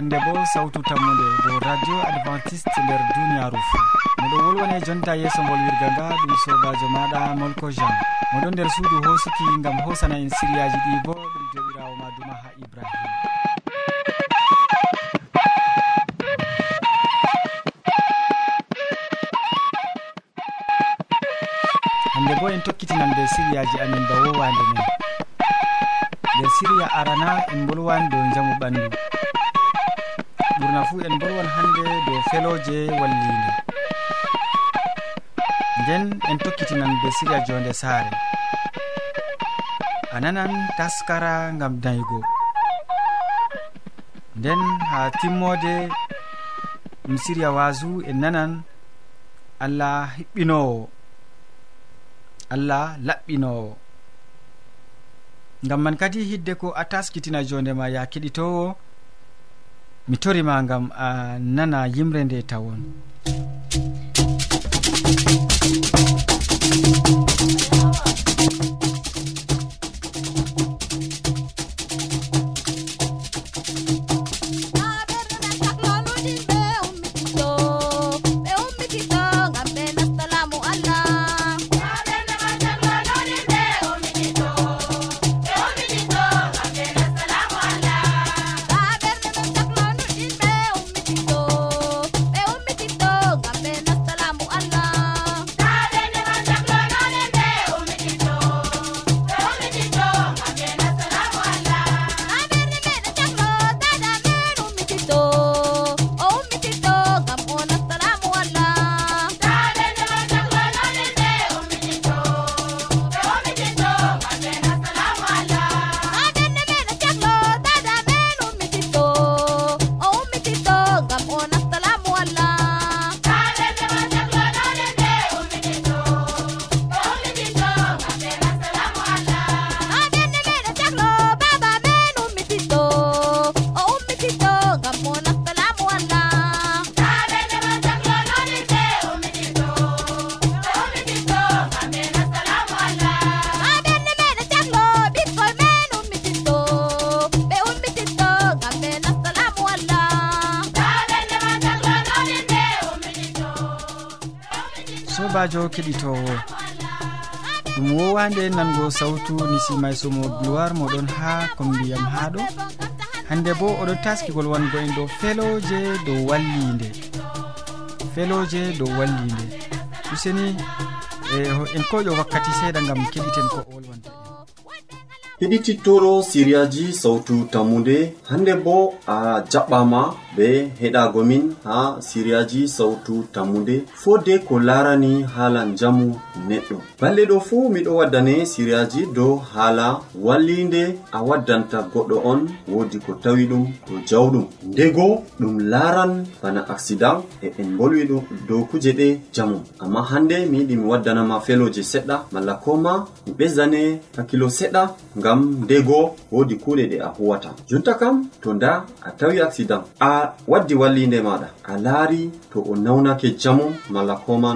hannde bo sawtu tammude dow radio adventiste nder duniyaru fuu miɗo wolwone jonta yeeso ngol wirga nga ɗum sobajo maɗa molko jean. Moɗon nder suudu hosuki ngam hosana en siriyaji ɗi bo ɗum joɓirawo ma duma ha ibrahima hande bo en tokkitinan be siriyaji amin ba wowande men. Nder siriya arana en bolwan dow jamu ɓandu. ɓurna fuu en bolwon hannde dow feloje wallinde nden en tokkitinan be siriya jonde saare. A nanan taskara ngam daygo nden ha timmode ɗum siriya wasu en nanan allah hiɓɓinowo allah laɓɓinowo ngam man kadi hidde ko a taskitina jondema ya keɗitowo mi torima gam a ah, nana yimre nde tawon. sobajo keɗitowo. Ɗum wowande nango sawtu ni simaysomo gloire moɗon ha kombiyam haɗo hande bo oɗo taskigol wango en dow feloje dow wallide feloje dow wallide useni e en koƴo wakkati seeɗa gam keɗiten ko olwonta en heɗititoro siriyaji sawtu tammude. Hande bo a jaɓɓama ɓe heɗagomin ha siriyaji sawtu tammude. Fode ko larani haala jamu neɗɗo. Balɗe ɗo fuu miɗo waddane siriyaji dow haala wallinde. A waddanta goɗɗo on wodi ko tawi ɗum to jawɗum. Ndego ɗum laran bana accident e en bolwi ɗum dow kuje ɗe jamu. Amma hande mi yiɗi mi waddanama feloje seɗɗa malla koma mi ɓesdane hakkilo seɗɗa ngam ndego wodi kuɗe ɗe a huwata. Jonta kam to nda a tawi accident. A waddi wallinde maɗa. A laari to o nawnake jamu malla koma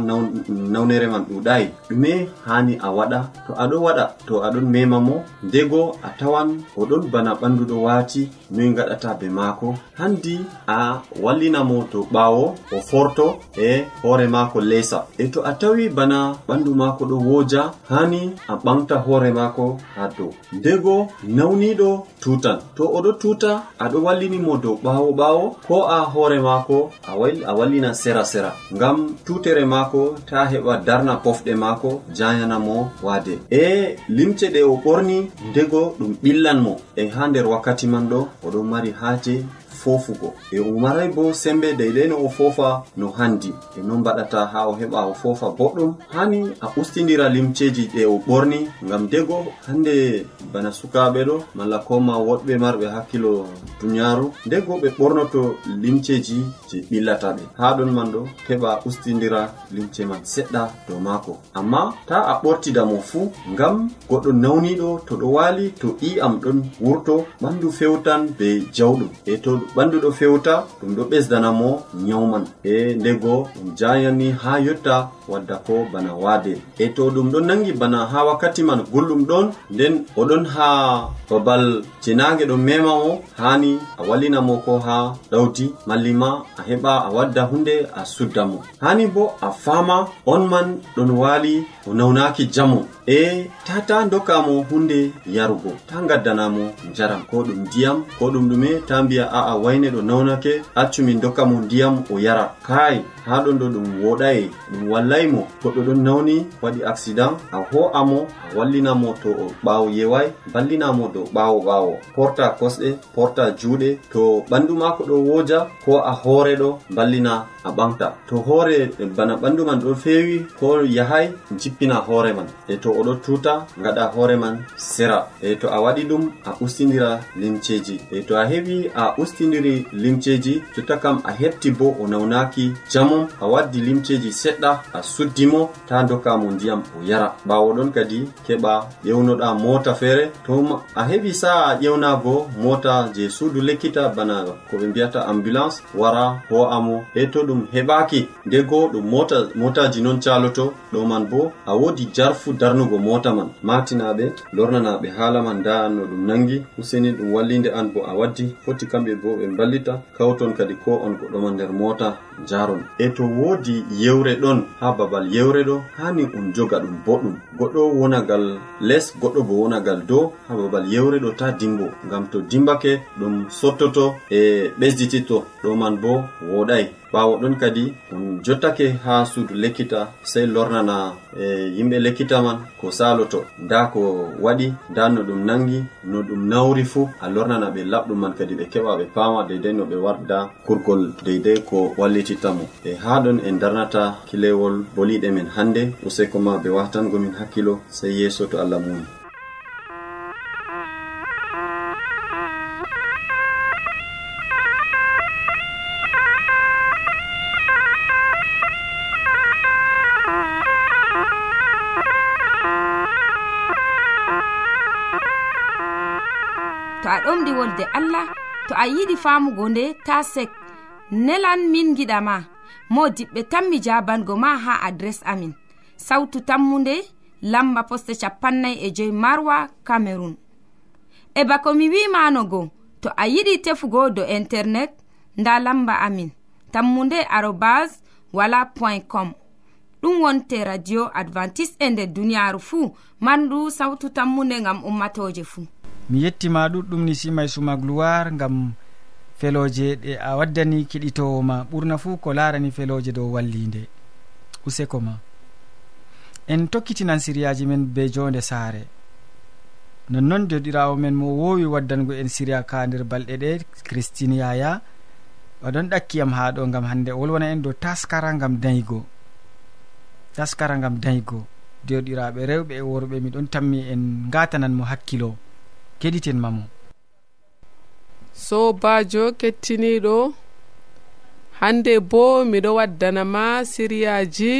nawnere man ɗuɗayi. Ɗume hani a waɗa to aɗo waɗa to aɗon mema mo. Ndego a tawan oɗon bana ɓanduɗo waati noyi gaɗata be maako. Handi a wallina mo to ɓawo o forto e hoore maako lesa e to a tawi bana ɓandu maako ɗo woja hani a ɓamta hoore maako ha dow. Ndego nawniɗo tutan to oɗo tuta aɗo wallini mo dow ɓawo ɓaawo maako ko a hoore maako a wallina sera sera. Ngam tutere maako ta heɓa darna pofɗe maako jayana mo waade. E limce ɗe o ɓorni ndego ɗum ɓillan mo. E ha nder wakkati man ɗo oɗon mari haaje fofugo. E o maray bo sembe deydey no o fofa no handi. E non mbaɗata ha o heɓa o fofa boɗɗum. Hani a ustidira limceji ɗe o ɓorni ngam dego. Hande bana sukaɓe ɗo malla koma woɗɓe marɓe hakkilo duniyaru dego ɓe ɓornoto limceji je ɓillata ɓe ha ɗon man ɗo heɓa ustidira limce man seɗɗa dow maako. Amma ta a ɓortida mo fuu ngam goɗɗo nawniɗo to ɗo wali to ƴi'am ɗon wurto ɓandu fewtan be jawɗum. E to ɓandu ɗo fewta ɗum ɗo ɓesdana mo nyawu e ndego ɗum jayani ha yotta wadda ko bana waade e to ɗum ɗon nangi bana ha wakkati man gulɗum ɗon nden oɗon ha babal jenage ɗo mema mo hani a wallinamo ko ha ɗawdi mallima a heɓa a wadda hunde a sudda mo. Hani bo a fama on man ɗon wali o nawnaki jamo e tata dokkamo hunde yarugo ta gaddanamo jaram ko ɗum ndiyam ko ɗum ɗume ta mbiya a'a wayne ɗo nawnake accu min dokka mo ndiyam o yara. Kai ha ɗon ɗo ɗum woɗayi. Ɗum wallay mo goɗɗo ɗon nawni waɗi accident a ho'amo a wallinamo to o ɓawo yeway ballinamo dow ɓawo ɓawo porta kosɗe porta juuɗe to ɓandu mako ɗo woja ko a hoore ɗo ballina a ɓamta. To hoore bana ɓandu man ɗo fewi ko yahay jippina hoore man. E to oɗo tuta gaɗa hoore man sera. E to a waɗi ɗum a ustidira limceji. E to a heɓi a ustidira nawniri limceji jotta kam a hefti bo o nawnaki jamum a waddi limceji seɗɗa a suddimo ta dokkamo ndiyam o yara. Ɓawo ɗon kadi keɓa ƴewnoɗa mota feere. To a heɓi sa'a ƴewnago mota je suudu lekkita bana ko ɓe mbiyata ambulance wara ho'amo e to ɗum heɓaki ndego ɗum mota motaji non caloto ɗo man bo a wodi jarfu darnugo mota man. Matinaɓe lornanaɓe haala man da no ɗum nangi. Useni ɗum wallide an bo a waddi. Foti kamɓe bo ɓe ɓe ballita kawton kadi ko on goɗɗoma nder mota jaron e to woodi yewre ɗon ha babal yewre ɗo hani on joga ɗum boɗɗum. Goɗɗo wonagal les goɗɗo bo wonagal dow ha babal yewre ɗo ta dimbo. Ngam to dimbake ɗum sottoto e ɓesdititto. Ɗo man bo woɗai ɓawo ɗon kadi on jottake ha suudu lekkita sey lornana e yimɓe lekkita man ko saloto nda ko waɗi nda no ɗum nangi no ɗum nawri fuu a lornana ɓe laɓɗum man kadi ɓe keɓa ɓe pama deydey no ɓe warda kurgol deydey ko wallitittamo e ha ɗon en darnata kilewol boliɗe men hannde useko ma ɓe watangomin hakkilo sey yeeso to allah muni ɗomɗi wolde allah to a yiɗi famugo nde ta sek. Nelan min giɗama mo diɓɓe tan mi jabango ma ha adres amin. Sautu tammunde lamba poste capannay e joyi marwa camerun e bako mi wimanogo to a yiɗi tefugo do internet nda lamba amin. Tammunde arobas wala point com. Ɗum wonte radio advantice e nder duniyaru fuu mandu sawtu tammunde gam ummatoje fuu. mi yettima ɗuɗɗum ni simay suma gloire gam feloje ɗe a waddani kiɗitowo ma. Ɓurna fuu ko larani feloje dow wallide useko ma. En tokkitinan siriyaji men be jonde saare. Nonnon joɗirawo men mo wowi waddango en siriya ka nder balɗe ɗe christine yaya. Oɗon ɗakkiyam ha ɗo gam hande wolwona en dow taskara gam dayigo taskara gam dayigo joɗiraɓe rewɓe e worɓe miɗon tammi en gatanan mo hakkilo. keɗiten mamo sobajo kettiniɗo hande bo miɗo waddanama siriyaji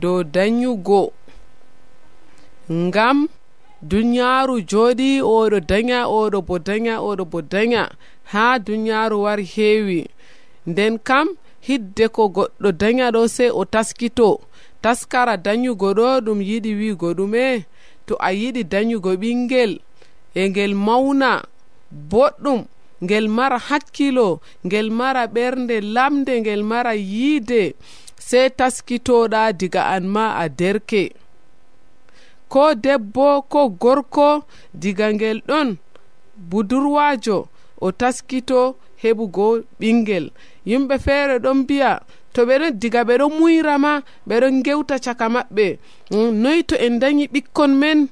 dow dayugo ngam duniyaaru joɗi oɗo daya oɗo bo daya oɗo bo daya ha duniyaaru wari heewi. Nden kam hidde ko goɗɗo daya ɗo sei o taskito. Taskara dayugo ɗo ɗum yiɗi wigo ɗume to a yiɗi dayugo ɓingel e ngel mawna boɗɗum ngel mara hakkilo ngel mara ɓernde lamde ngel mara yiide sey taskitoɗa diga an ma a derke. Ko debbo ko gorko diga ngel ɗon budurwajo o taskito heɓugo ɓingel yimɓe feere ɗon mbiya to ɓeɗon diga ɓeɗon muyrama ɓeɗon gewta caka maɓɓe. Mm, Noyi to en dañi ɓikkon men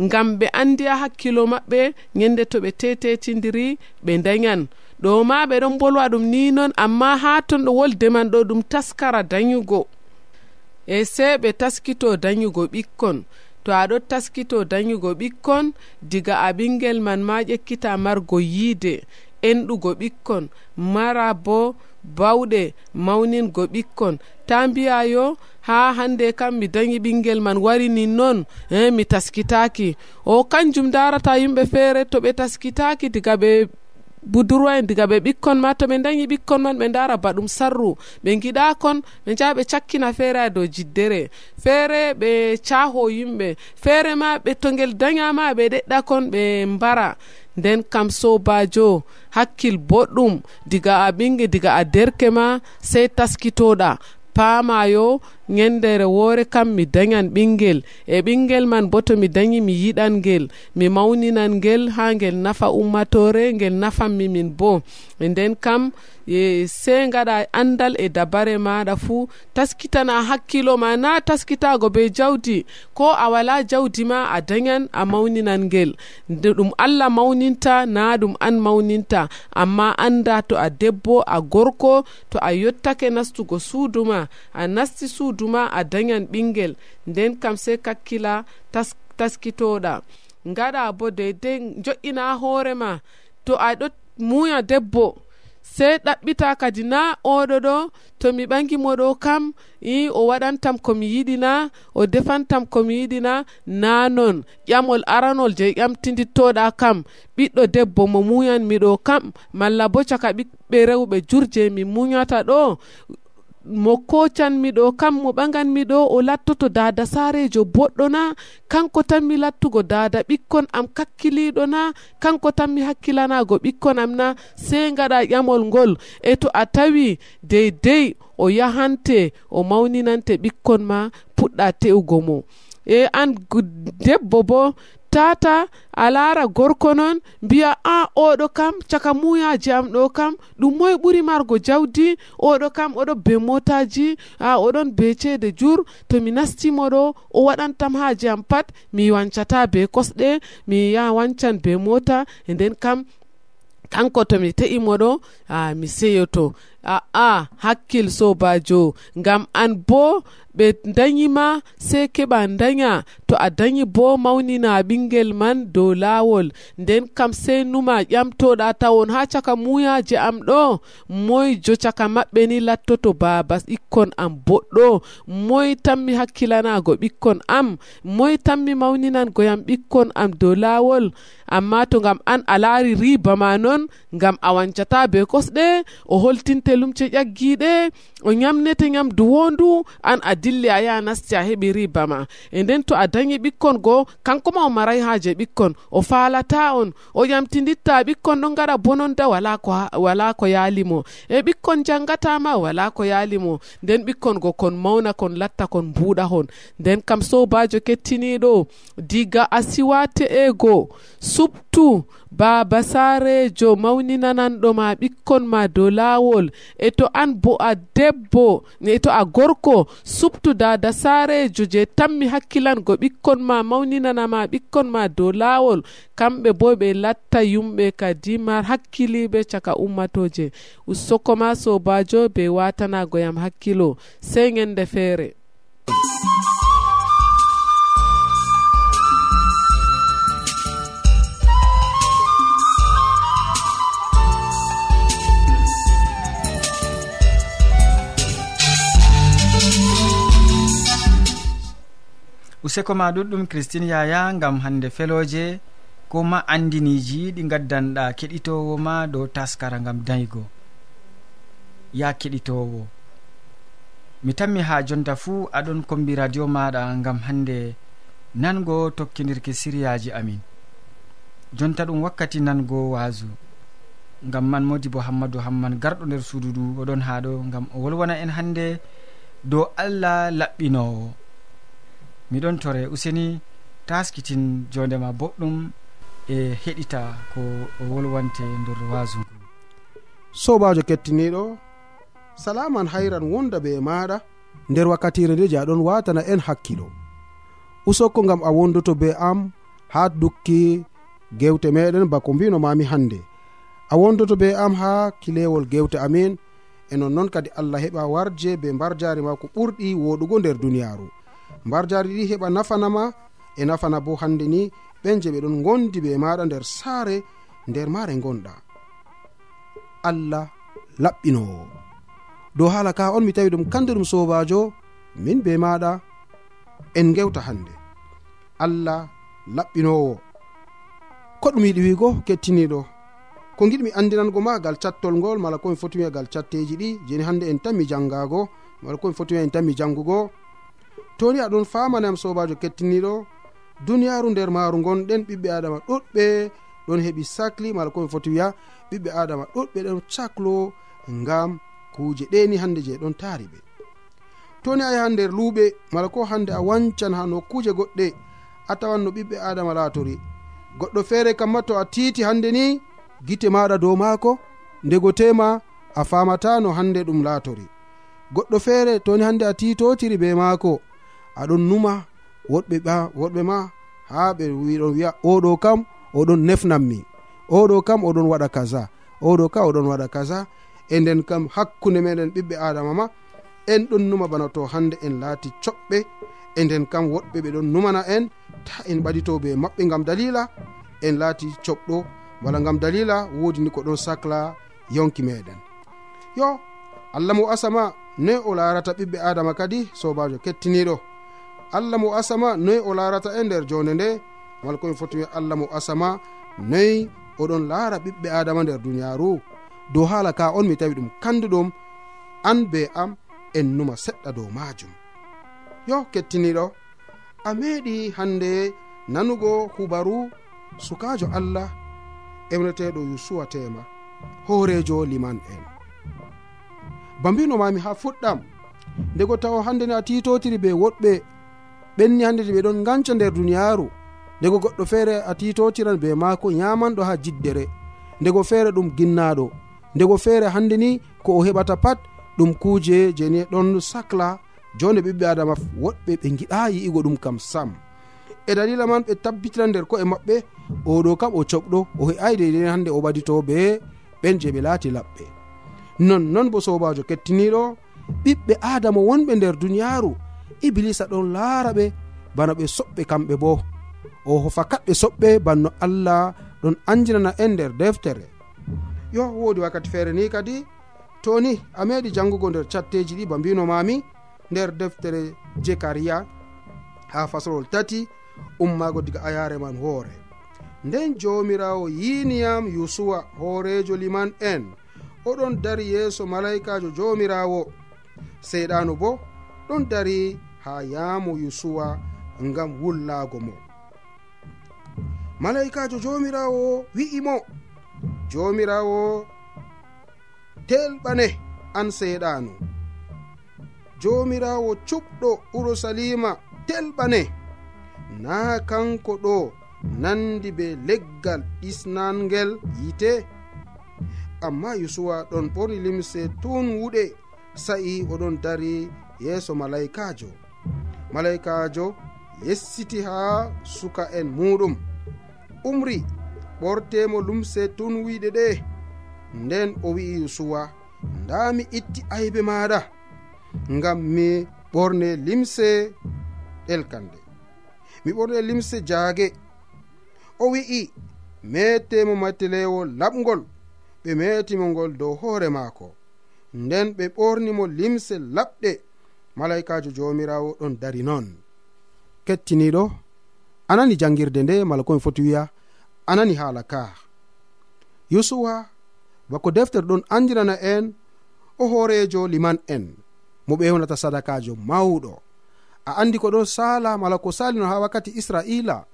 ngam ɓe andi ha hakkilo maɓɓe ñande to ɓe tetetidiri ɓe dañan. Ɗo ma ɓe ɗon bolwa ɗum ni noon amma ha ton ɗo wolde man ɗo ɗum taskara dañugo. E se ɓe taskito dañugo ɓikkon. To aɗo taskito dañugo ɓikkon diga a ɓingel man ma ƴekkita margo yiide enɗugo ɓikkon. Mara bo bawɗe mawningo ɓikkon. ta mbiya yo ha hande kam mi dañi ɓinguel man wari nin noon e eh, mi taskitaki. O kanjum darata yimɓe feere to ɓe taskitaki diga ɓe budurwa en diga ɓe ɓikkon ma to ɓe dañi ɓikkon man ɓe dara baɗum sarru. Ɓe giɗa kon ɓe jaha ɓe cakkina feere a dow jiddere. Feere ɓe caho yimɓe. Feere ma ɓe to guel dañama ɓe ɗeɗɗa kon ɓe mbara. Nden kam sobajo hakkil boɗɗum diga a ɓinge diga a derke ma sey taskitoɗa. paamayo ñandere woore kam mi dañan ɓinguel e ɓinguel man bo to mi dañi mi yiɗan ngel mi mawninan ngel ha ngel nafa ummatore ngel nafanmi min bo. E nden kam e sey gaɗa andal e dabare maɗa fuu taskitana hakkilo ma na taskitago be jawdi. Ko a wala jawdi ma a dañan a mawninan ngel. Nde ɗum allah mawninta na ɗum an mawninta. Amma anda to a debbo a gorko to a yottake nastugo suuduma a nasti suudu suuduma a dayan ɓingel. Nden kam sey kakkila tas, taskitoɗa. Gaɗa bo deydey jo'ina hoorema to aɗo muya debbo sey ɗaɓɓita kadi na oɗo ɗo tomi ɓangimo ɗo kam i o waɗantam komi yiɗina o defantam komi yiɗina na non. Ƴamol aranol je ƴamtidittoɗa kam. Ɓiɗɗo debbo mo muyanmi ɗo kam. Malla bo caka ɓiɓɓe rewɓe jur je mi muyata ɗo. mo kocanmiɗo kam mo ɓaganmi ɗo o lattoto dada sarejo boɗɗo na kanko tanmi lattugo dada ɓikkon am kakkiliɗo na kanko tanmi hakkilanago ɓikkon am na sei gaɗa ƴamol ngol. E to a tawi deydey o yahante o mawninante ɓikkon ma puɗɗa te'ugo mo. E an debbo bo tata a lara gorko non mbiya a oɗo kam caka muyaji am ɗo kam ɗum moye ɓuri margo jawdi oɗo kam oɗo be motaji a oɗon be ceede jur to tomi nastimoɗo o waɗantam haji am pat mi wancata be kosɗe mi ya wancan be mota e nden kam kanko tomi te'imo ɗo a mi seyoto. a'a hakkil sobajo ngam an bo ɓe dayima sei keɓa daya to a dayi bo mawnina ɓingel man dow lawol nden kam sei numa ƴamtoɗa tawon ha caka muyaje am ɗo. Moyjo caka maɓɓe ni lattoto baba ɓikkon am boɗɗo. Moy tanmi hakkilanago ɓikkon am. Moy tanmi mawninangoyam ɓikkon am dow lawol amma to ngam an a laari riba ma non ngam a wancata be kosɗe o holtinte lumce ƴaggiɗe o ñamnete ñamdu wondu an a dilli a yaha nasti a heɓi riba ma. E nden to a dañi ɓikkon goo kanko ma o maray haaje ɓikkon o falata on o ƴamtiditta ɓikkon ɗon gaɗa bononda wala ko wala ko yaalimo e ɓikkon janngatama wala ko yaalimo nden ɓikkon go kon mawna kon latta kon mbuuɗa hon. Nden kam sobajo kettiniɗo diga asiwate te'ego subtu baaba saarejo mawninananɗoma ɓikkon ma dow laawol e to an bo a debbo e to a gorko subtu dada saarejo je tammi hakkilango ɓikkon ma mawninanama ɓikkon ma dow laawol kamɓe bo ɓe latta yumɓe kadi mar hakkiliɓe caka ummatoje. Ussokoma sobajo be watanagoyam hakkilo. Sey gende feere useko ma ɗuɗɗum christine yaya gam hande feloje ko ma andiniji ɗi gaddanɗa keɗitowo ma dow taskara gam daygo. Ya keɗitowo. Mi tammi ha jonta fuu aɗon kombi radio maɗa gam hande nango tokkidirki siriyaji amin. Jonta ɗum wakkati nango waasu gam man modi bo hammadou hamman garɗo nder suudu ndu oɗon haa ɗo ngam o wolwana en hande dow allah laɓɓinowo. miɗon tore useni taskitin jondema boɗɗum e heɗita ko o wolwante nder wasu ngu sobajo kettiniɗo salaman hayran wonda be maɗa nder wakkatire nde je aɗon watana en hakkilo usokko gam a wondoto be am ha dukki gewte meɗen bako mbino mami hande. A wondoto be am ha kilewol gewte amin e nonnoon kadi allah heɓa warje be mbar jari ma ko ɓurɗi woɗugo nder duniyaru. mbar jari ɗi heɓa nafanama e nafana bo hande ni ɓen je ɓe ɗon gondi ɓe maɗa nder saare nder maare gonɗa allah laɓɓinowo dow haala ka on mi tawi ɗum kande ɗum sobajo min be maɗa en gewta hande allah laɓɓinowo ko ɗum yiɗi wigo kettiniɗo ko giɗmi andinango ma gal cattol ngol mala komi foti wiya gal catteji ɗi jeni hande en tanmi jangago mala komi foti wiya en tanmi jangugo toni aɗon famanam sobajo kettiniɗo duniyaru nder maaru gonɗen ɓiɓɓe adama ɗuɗɓe ɗon heɓi sacli mala komi foti wiya ɓiɓɓe adama ɗuɗɓe ɗon caklo ngam kuje ɗeni hande je ɗon taari ɓe. Toni a yaha nder luuɓe mala ko hande a wancan ha nokkuje goɗɗe a tawan no ɓiɓɓe adama laatori goɗɗo feere kamma to a tiiti hande ni gite maɗa dow maako ndego tema a famata no hande ɗum laatori goɗɗo feere toni hande a titotiri be maako aɗon numa woɗɓe woɗɓe ma ha ɓe wiɗon wiya oɗo kam oɗon nefnanmi oɗo kam oɗon waɗa kaza. Oɗo ka oɗon waɗa kaza. E nden kam hakkunde meɗen ɓiɓɓe adama ma en ɗon numa bana to hande en laati coɓɓe. E nden kam woɗɓe ɓe ɗon numana en ta en ɓaɗito be maɓɓe gam dalila en laati coɓɗo. Wala gam dalila wodi ni ko ɗon sacla yonki meɗen. Yo allah mo asama noy o larata ɓiɓɓe adama kadi sobajo kettiniɗo. allah mo asama noyi o larata e nder jonde nde? Mala komi foti wi allah mo asama noyi oɗon laara ɓiɓɓe adama nder duniyaru dow haala ka on mi tawi ɗum kanduɗum an be am en numa seɗɗa dow majum yo kettiniɗo a meeɗi hande nanugo hubaru sukajo allah emreteɗo yusuwa tema hoorejo liman en. Ba mbinomami ha fuɗɗam ndego tawa hande ni a titotiri be woɗɓe ɓenni hande to ɓe ɗon ganca nder duniyaru ndego goɗɗo feere a titotiran be maako yamanɗo ha jiddere ndego feere ɗum ginnaɗo ndego feere hande ni ko o heɓata pat ɗum kuuje jeni ɗon sacla jonde ɓiɓɓe adama woɗɓe ɓe giɗa yi'igo ɗum kam sam. E dalila man ɓe tabbitiran nder ko'e maɓɓe oɗo kam o coɓɗo o he'ai deydei hande o ɓadito be ɓen je ɓe laati laɓɓe. Nonnon bo sobajo kettiniɗo ɓiɓɓe adama wonɓe nder duniyaru iblisa ɗon laara ɓe bana ɓe soɓɓe kamɓe bo. O hofa kaɓɓe soɓɓe banno allah ɗon anjinana en nder deftere. Yo wodi wakkati feere ni kadi to ni a meɗi jangugo nder catteji ɗi ba mbinomami nder deftere jekariya ha fasolol tati ummago diga ayare man hoore. Nden jomirawo yiniyam yusuwa hoorejo liman en. Oɗon dari yeeso malaikajo jomirawo seyɗanu bo ɗon dari ha yaamo yusuwa ngam wullaago mo. Malaikajo jomirawo wi'i mo. Jomirawo telɓane an seeɗano jomirawo cuɓɗo urusalima telɓane. Na kanko ɗo nandi be leggal ɗisnangel yite amma yusuwa ɗon ɓorni limse tun wuɗe sa'i oɗon dari yeeso malaikajo malaikajo yessiti ha suka en muɗum. Umri ɓortemo lumse tun wiɗe ɗe nden o wi'i yusuwa nda mi itti aybe maɗa ngam mi ɓorne limse ɗelkande. Mi ɓorne limse jaage. O wi'i metemo matelewo laɓgol ɓe metimo ngol dow hoore maako. Nden ɓe ɓornimo limse laɓɗe. malaikajo jomirawo ɗon dari non. Kettiniɗo anani jangirde nde mala komi foti wiya anani haala ka. Yusuwa bako deftere ɗon andirana en o hoorejo liman en. Mo ɓewnata sadakajo mawɗo. A andi ko ɗon sala mala ko salino ha wakkati israila.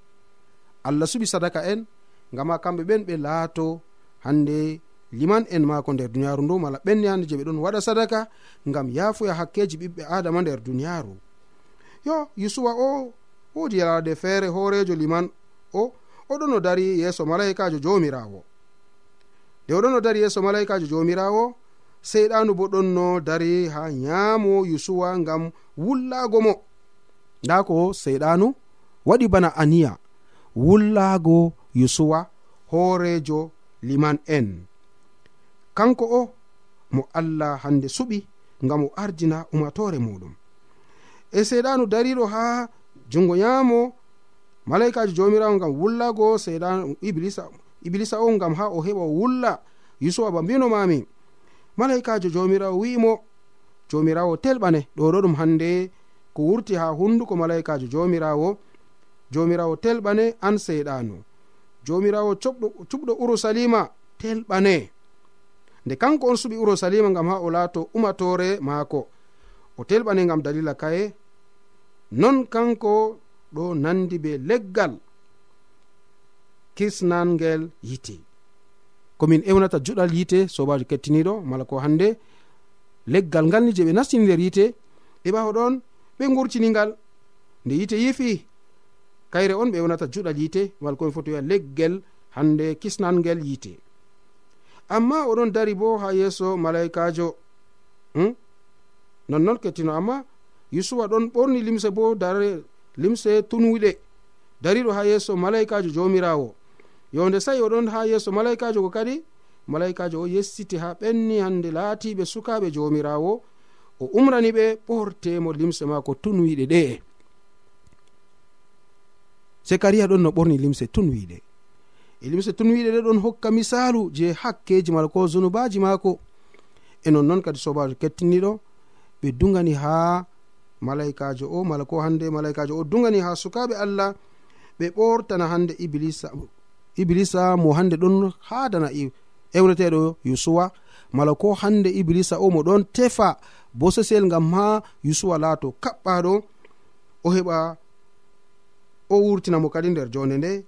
Allah suɓi sadaka en gama kamɓe ɓen ɓe laato hande liman en maako nder duniyaaru ndu mala ɓenniyande je ɓe ɗon waɗa sadaka ngam yaafuya hakkeji ɓiɓɓe adama nder duniyaaru. Yo yusuwa o woodi yalade feere hoorejo liman. O oɗon o dari yeeso malaikajo jomirawo nde oɗon o dari yeeso malaikajo jomirawo seyɗanu bo ɗon no dari ha nyaamo yusuwa ngam wullaago mo. Nda ko seyɗanu waɗi bana aniya wullaago yusuwa hoorejo liman en. kanko o mo allah hande suɓi ngam o ardina umatore muɗum. E seyɗanu dariɗo ha jungo yamo malaikaji jomirawo ngam wullago seyɗanu iblisa iblisa o ngam ha o heɓa o wulla yusufa ba mbinomami malaikajo jomirawo wi'imo jomirawo telɓane ɗo ɗo ɗum hande ko wurti ha hunduko malaikajo jomirawo. Jomirawo telɓane an seyɗanu jomirawo cuɓɗo urusalima telɓane. nde kanko on suɓi urusalima gam ha o laato umatore maako. O telɓane gam dalila kaye. Non kanko ɗo nandi be leggal kisnangel yite. Komin ewnata juɗal yite sobajo kettiniɗo mala ko hande. Leggal ngal ni je ɓe nastini nder yite e ɓawa ɗon ɓe gurtiningal nde yite yifi kayre on ɓe ewnata juɗal yite mala komin foti wiya leggel hande kisnangel yite. amma oɗon dari bo ha yeeso malaikajo. Hmm? nonnon kettino amma yusufa ɗon ɓorni limse bo dare limse tunwiɗe. Dariɗo ha yeeso malaikajo jomirawo. Yonde sai oɗon ha yeeso malaikajo ko kadi? Malaikajo o yessiti ha ɓenni hande laatiɓe sukaɓe jomirawo. O umrani ɓe ɓortemo limse mako tunwiɗe ɗe'e sekariya ɗon no ɓorni limse tunwiɗe. limse tun wiɗe ɗe ɗon hokka misalu je hakkeji mala ko zunubaji maako. E nonnoon kadi sobajo kettiniɗo ɓe dugani ha malaikajo o mala ko hande malaikajo o dugani ha sukaɓe allah ɓe ɓortana hande iblisa iblisa mo hande ɗon hadana ewneteɗo yusuwa. Mala ko hande iblisa o mo ɗon tefa bosesel gam ha yusuwa laato kaɓɓaɗo o heɓa o wurtinamo kadi nder jonde nde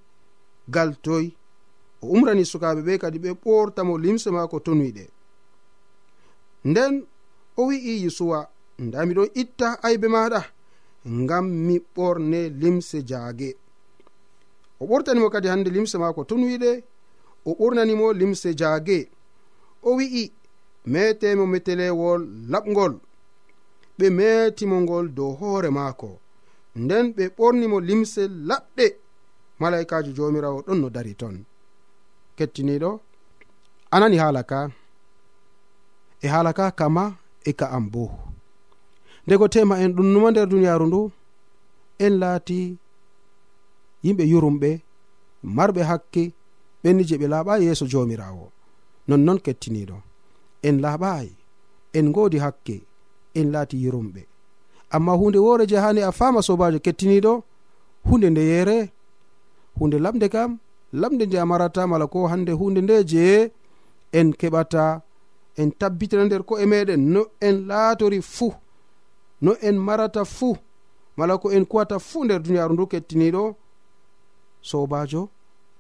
gal toy o umrani sukaɓe ɓe kadi ɓe ɓortamo limse maako tonuyiɗe nden o wi'i yusuwa nda miɗon itta aybe maɗa ngam mi ɓorne limse jaage. O ɓortanimo kadi hande limse maako tonuyiɗe o ɓurnanimo limse jaage. O wi'i metemo metelewol laɓgol ɓe metimo ngol dow hoore maako. Nden ɓe ɓornimo limse laɓɗe malaikajo jomirawo ɗon no dari ton. kettiniɗo anani haala ka e haala ka kama e ka am bo ndego tema en ɗum numa nder duniyaaru ndu en laati yimɓe yurumɓe marɓe hakke ɓenni je ɓe laaɓayi yeeso joomiraawo. Nonnoon kettiniɗo en laaɓayi en ngoodi hakke en laati yurumɓe. Amma hunde woore je hani a faama sobajo kettiniɗo hunde ndeyere hunde lamde kam lamde nde a marata mala ko hande hunde nde je en keɓata en tabbitina nder ko'e meɗen no en laatori fuu no en marata fuu mala ko en kuwata fuu nder duniyaaru ndu kettiniɗo sobajo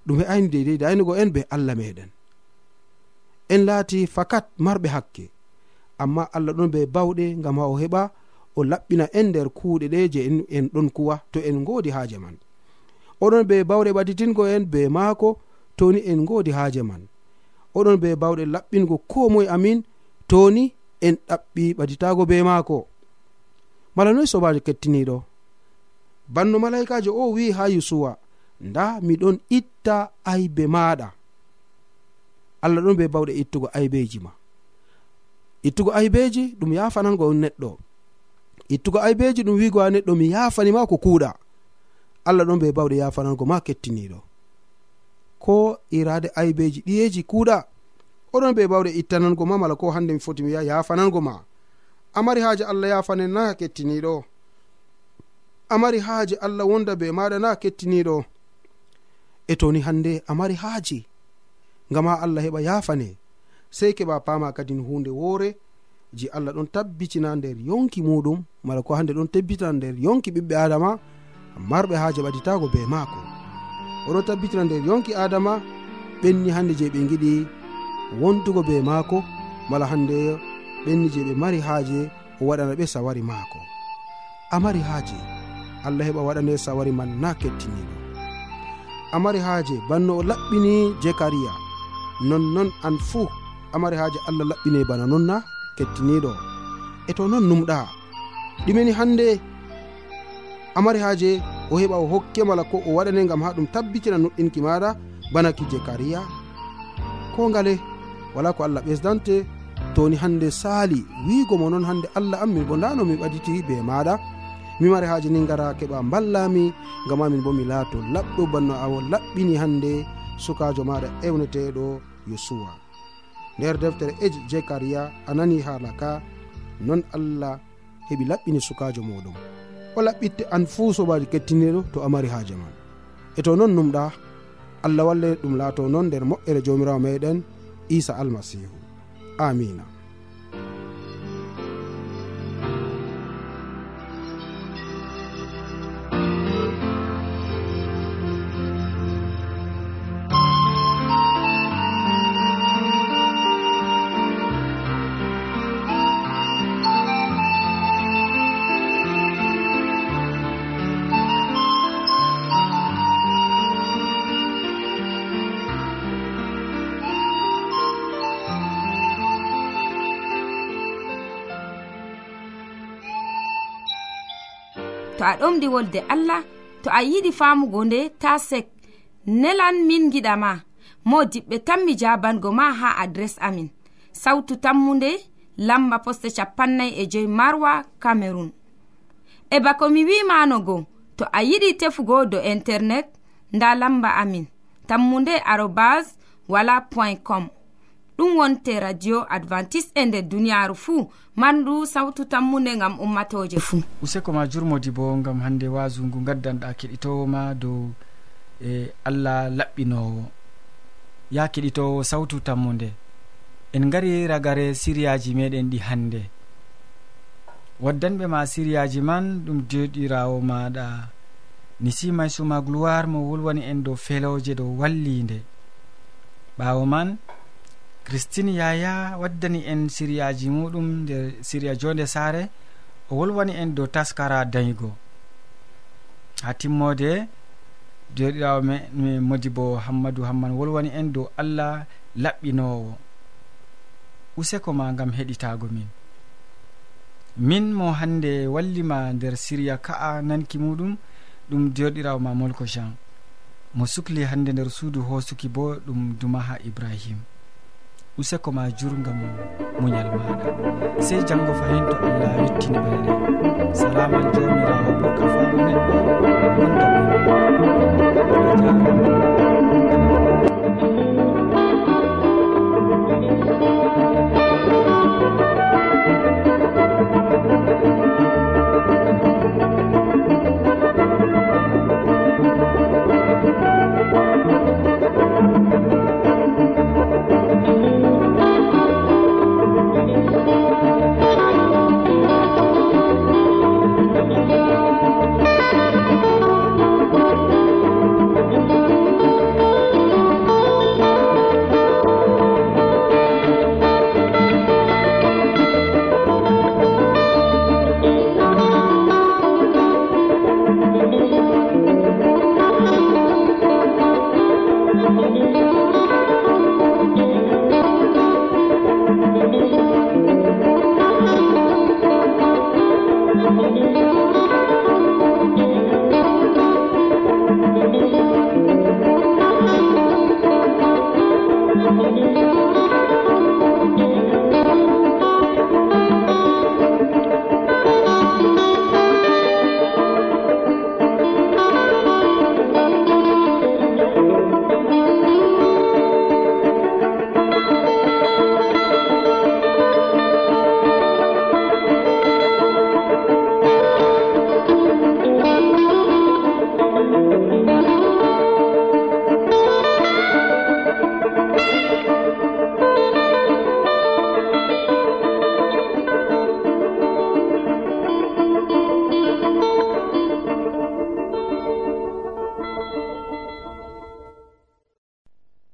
ɗum e ayni deidei daynugo en be allah meɗen. En laati fakat marɓe hakke amma allah ɗon be bawɗe gam ha o heɓa o laɓɓina en nder kuuɗe ɗe je en ɗon kuwa to en godi haaje man. oɗon be bawɗe ɓaditingo en be maako toni en godi haaje man. Oɗon be bawɗe laɓɓingo ko moye amin toni en ɗaɓɓi ɓaditago be maako. Mala noyi sobajo kettiniɗo banno malaikajo o wi ha yusuwa nda miɗon itta aybe maɗa allah ɗon be bawɗe ittugo aybeji ma. Ittugo aybeji ɗum yafanango on neɗɗo. Ittugo aybeji ɗum wigo ha neɗɗo mi yafanima ko kuuɗa. allah ɗon be bawɗe yafanango ma kettiniɗo. Ko irade aybeji ɗiyeji kuuɗa oɗon be bawɗe ittanango ma mala ko hande mi foti mi wiya yafanango ma. Amari haaji allah yafane na kettiniɗo. Amari haaji allah wonda be maɗa na kettiniɗo. E toni hande amari haaji ngam ha allah heɓa yafane sei keɓa pama kadin hunde woore ji allah ɗon tabbitina nder yonki muɗum mala ko hande ɗon tabbitina nder yonki ɓiɓɓe adama marɓe haaje ɓaditago be maako. Oɗo tabbitina nder yonki adama ɓenni hande je ɓe giɗi wontugo be maako mala hande ɓenni je ɓe mari haaje o waɗana ɓe sawari maako. A mari haaje allah heɓa waɗane sawari man na kettiniɗo a mari haaje banno o laɓɓini jekariya. Nonnon an fuu a mari haaje allah laɓɓine bana non na kettiniɗo e to non numɗa ɗumeni hande amari haaje o heɓa o hokke mala ko o waɗane gam ha ɗum tabbitina noɗɗinki maɗa bana ki jekariya ko ngale wala ko allah ɓesdante toni hande saali wigo mo noon hande allah am min bo ndano mi ɓaditi be maɗa. Mi mari haaji ni gara keɓa ballami gam amin bo mi laato laɓɗo banno awo laɓɓini hande sukajo maɗa ewneteɗo yosuwa. Nder deftere eji jekariya a nani hala ka non allah heɓi laɓɓini sukajo muɗum o laɓɓitte an fuu sobaji kettiniɗo to a mari haaje man. E to noon numɗa allah walle ɗum laato noon nder moƴƴere jomirawo meɗen isa almasihu. Amina. to a ɗomɗi wolde allah to a yiɗi famugo nde ta sek. Nelan min giɗama mo diɓɓe tan mi jabango ma ha adres amin. Sautu tammunde lamba poste capannay e joyi marwa camerun e bako mi wimanogo to a yiɗi tefugo do internet nda lamba amin. Tammunde arobas wala point com. ɗum wonte radio advantice e nder duniyaaru fuu. Mandu sawtu tammunde ngam ummatoje fuu. Useko ma jurmodi bo ngam hannde wasungu gaddanɗa keɗitowo ma dow e allah laɓɓinowo ya keɗitowo sawtu tammude en ngari ragare siriyaji meɗen ɗi hannde. Waddanɓe ma siriyaji man ɗum deɗirawo maɗa ni simay suma gloire mo wolwani en dow feloje dow wallide ɓawo man christine yaya waddani en siriyaji muɗum nder siriya jonde sare o wolwani en dow taskara dañigo ha timmode joɗirawo me modi bo hammadou hamman wolwani en dow allah laɓɓinowo. Useko ma gam heɗitago min. Min mo hande wallima nder siriya ka'a nanki muɗum ɗum joɗirawo ma molko jean. Mo sukli hande nder suudu hosuki bo ɗum dumaha ibrahima useko ma jurgam muñal maɗa. Sey janggo fayin to allah yettini balɗe salaman jomirawo ɓurka famu neɗɗo wondaɓe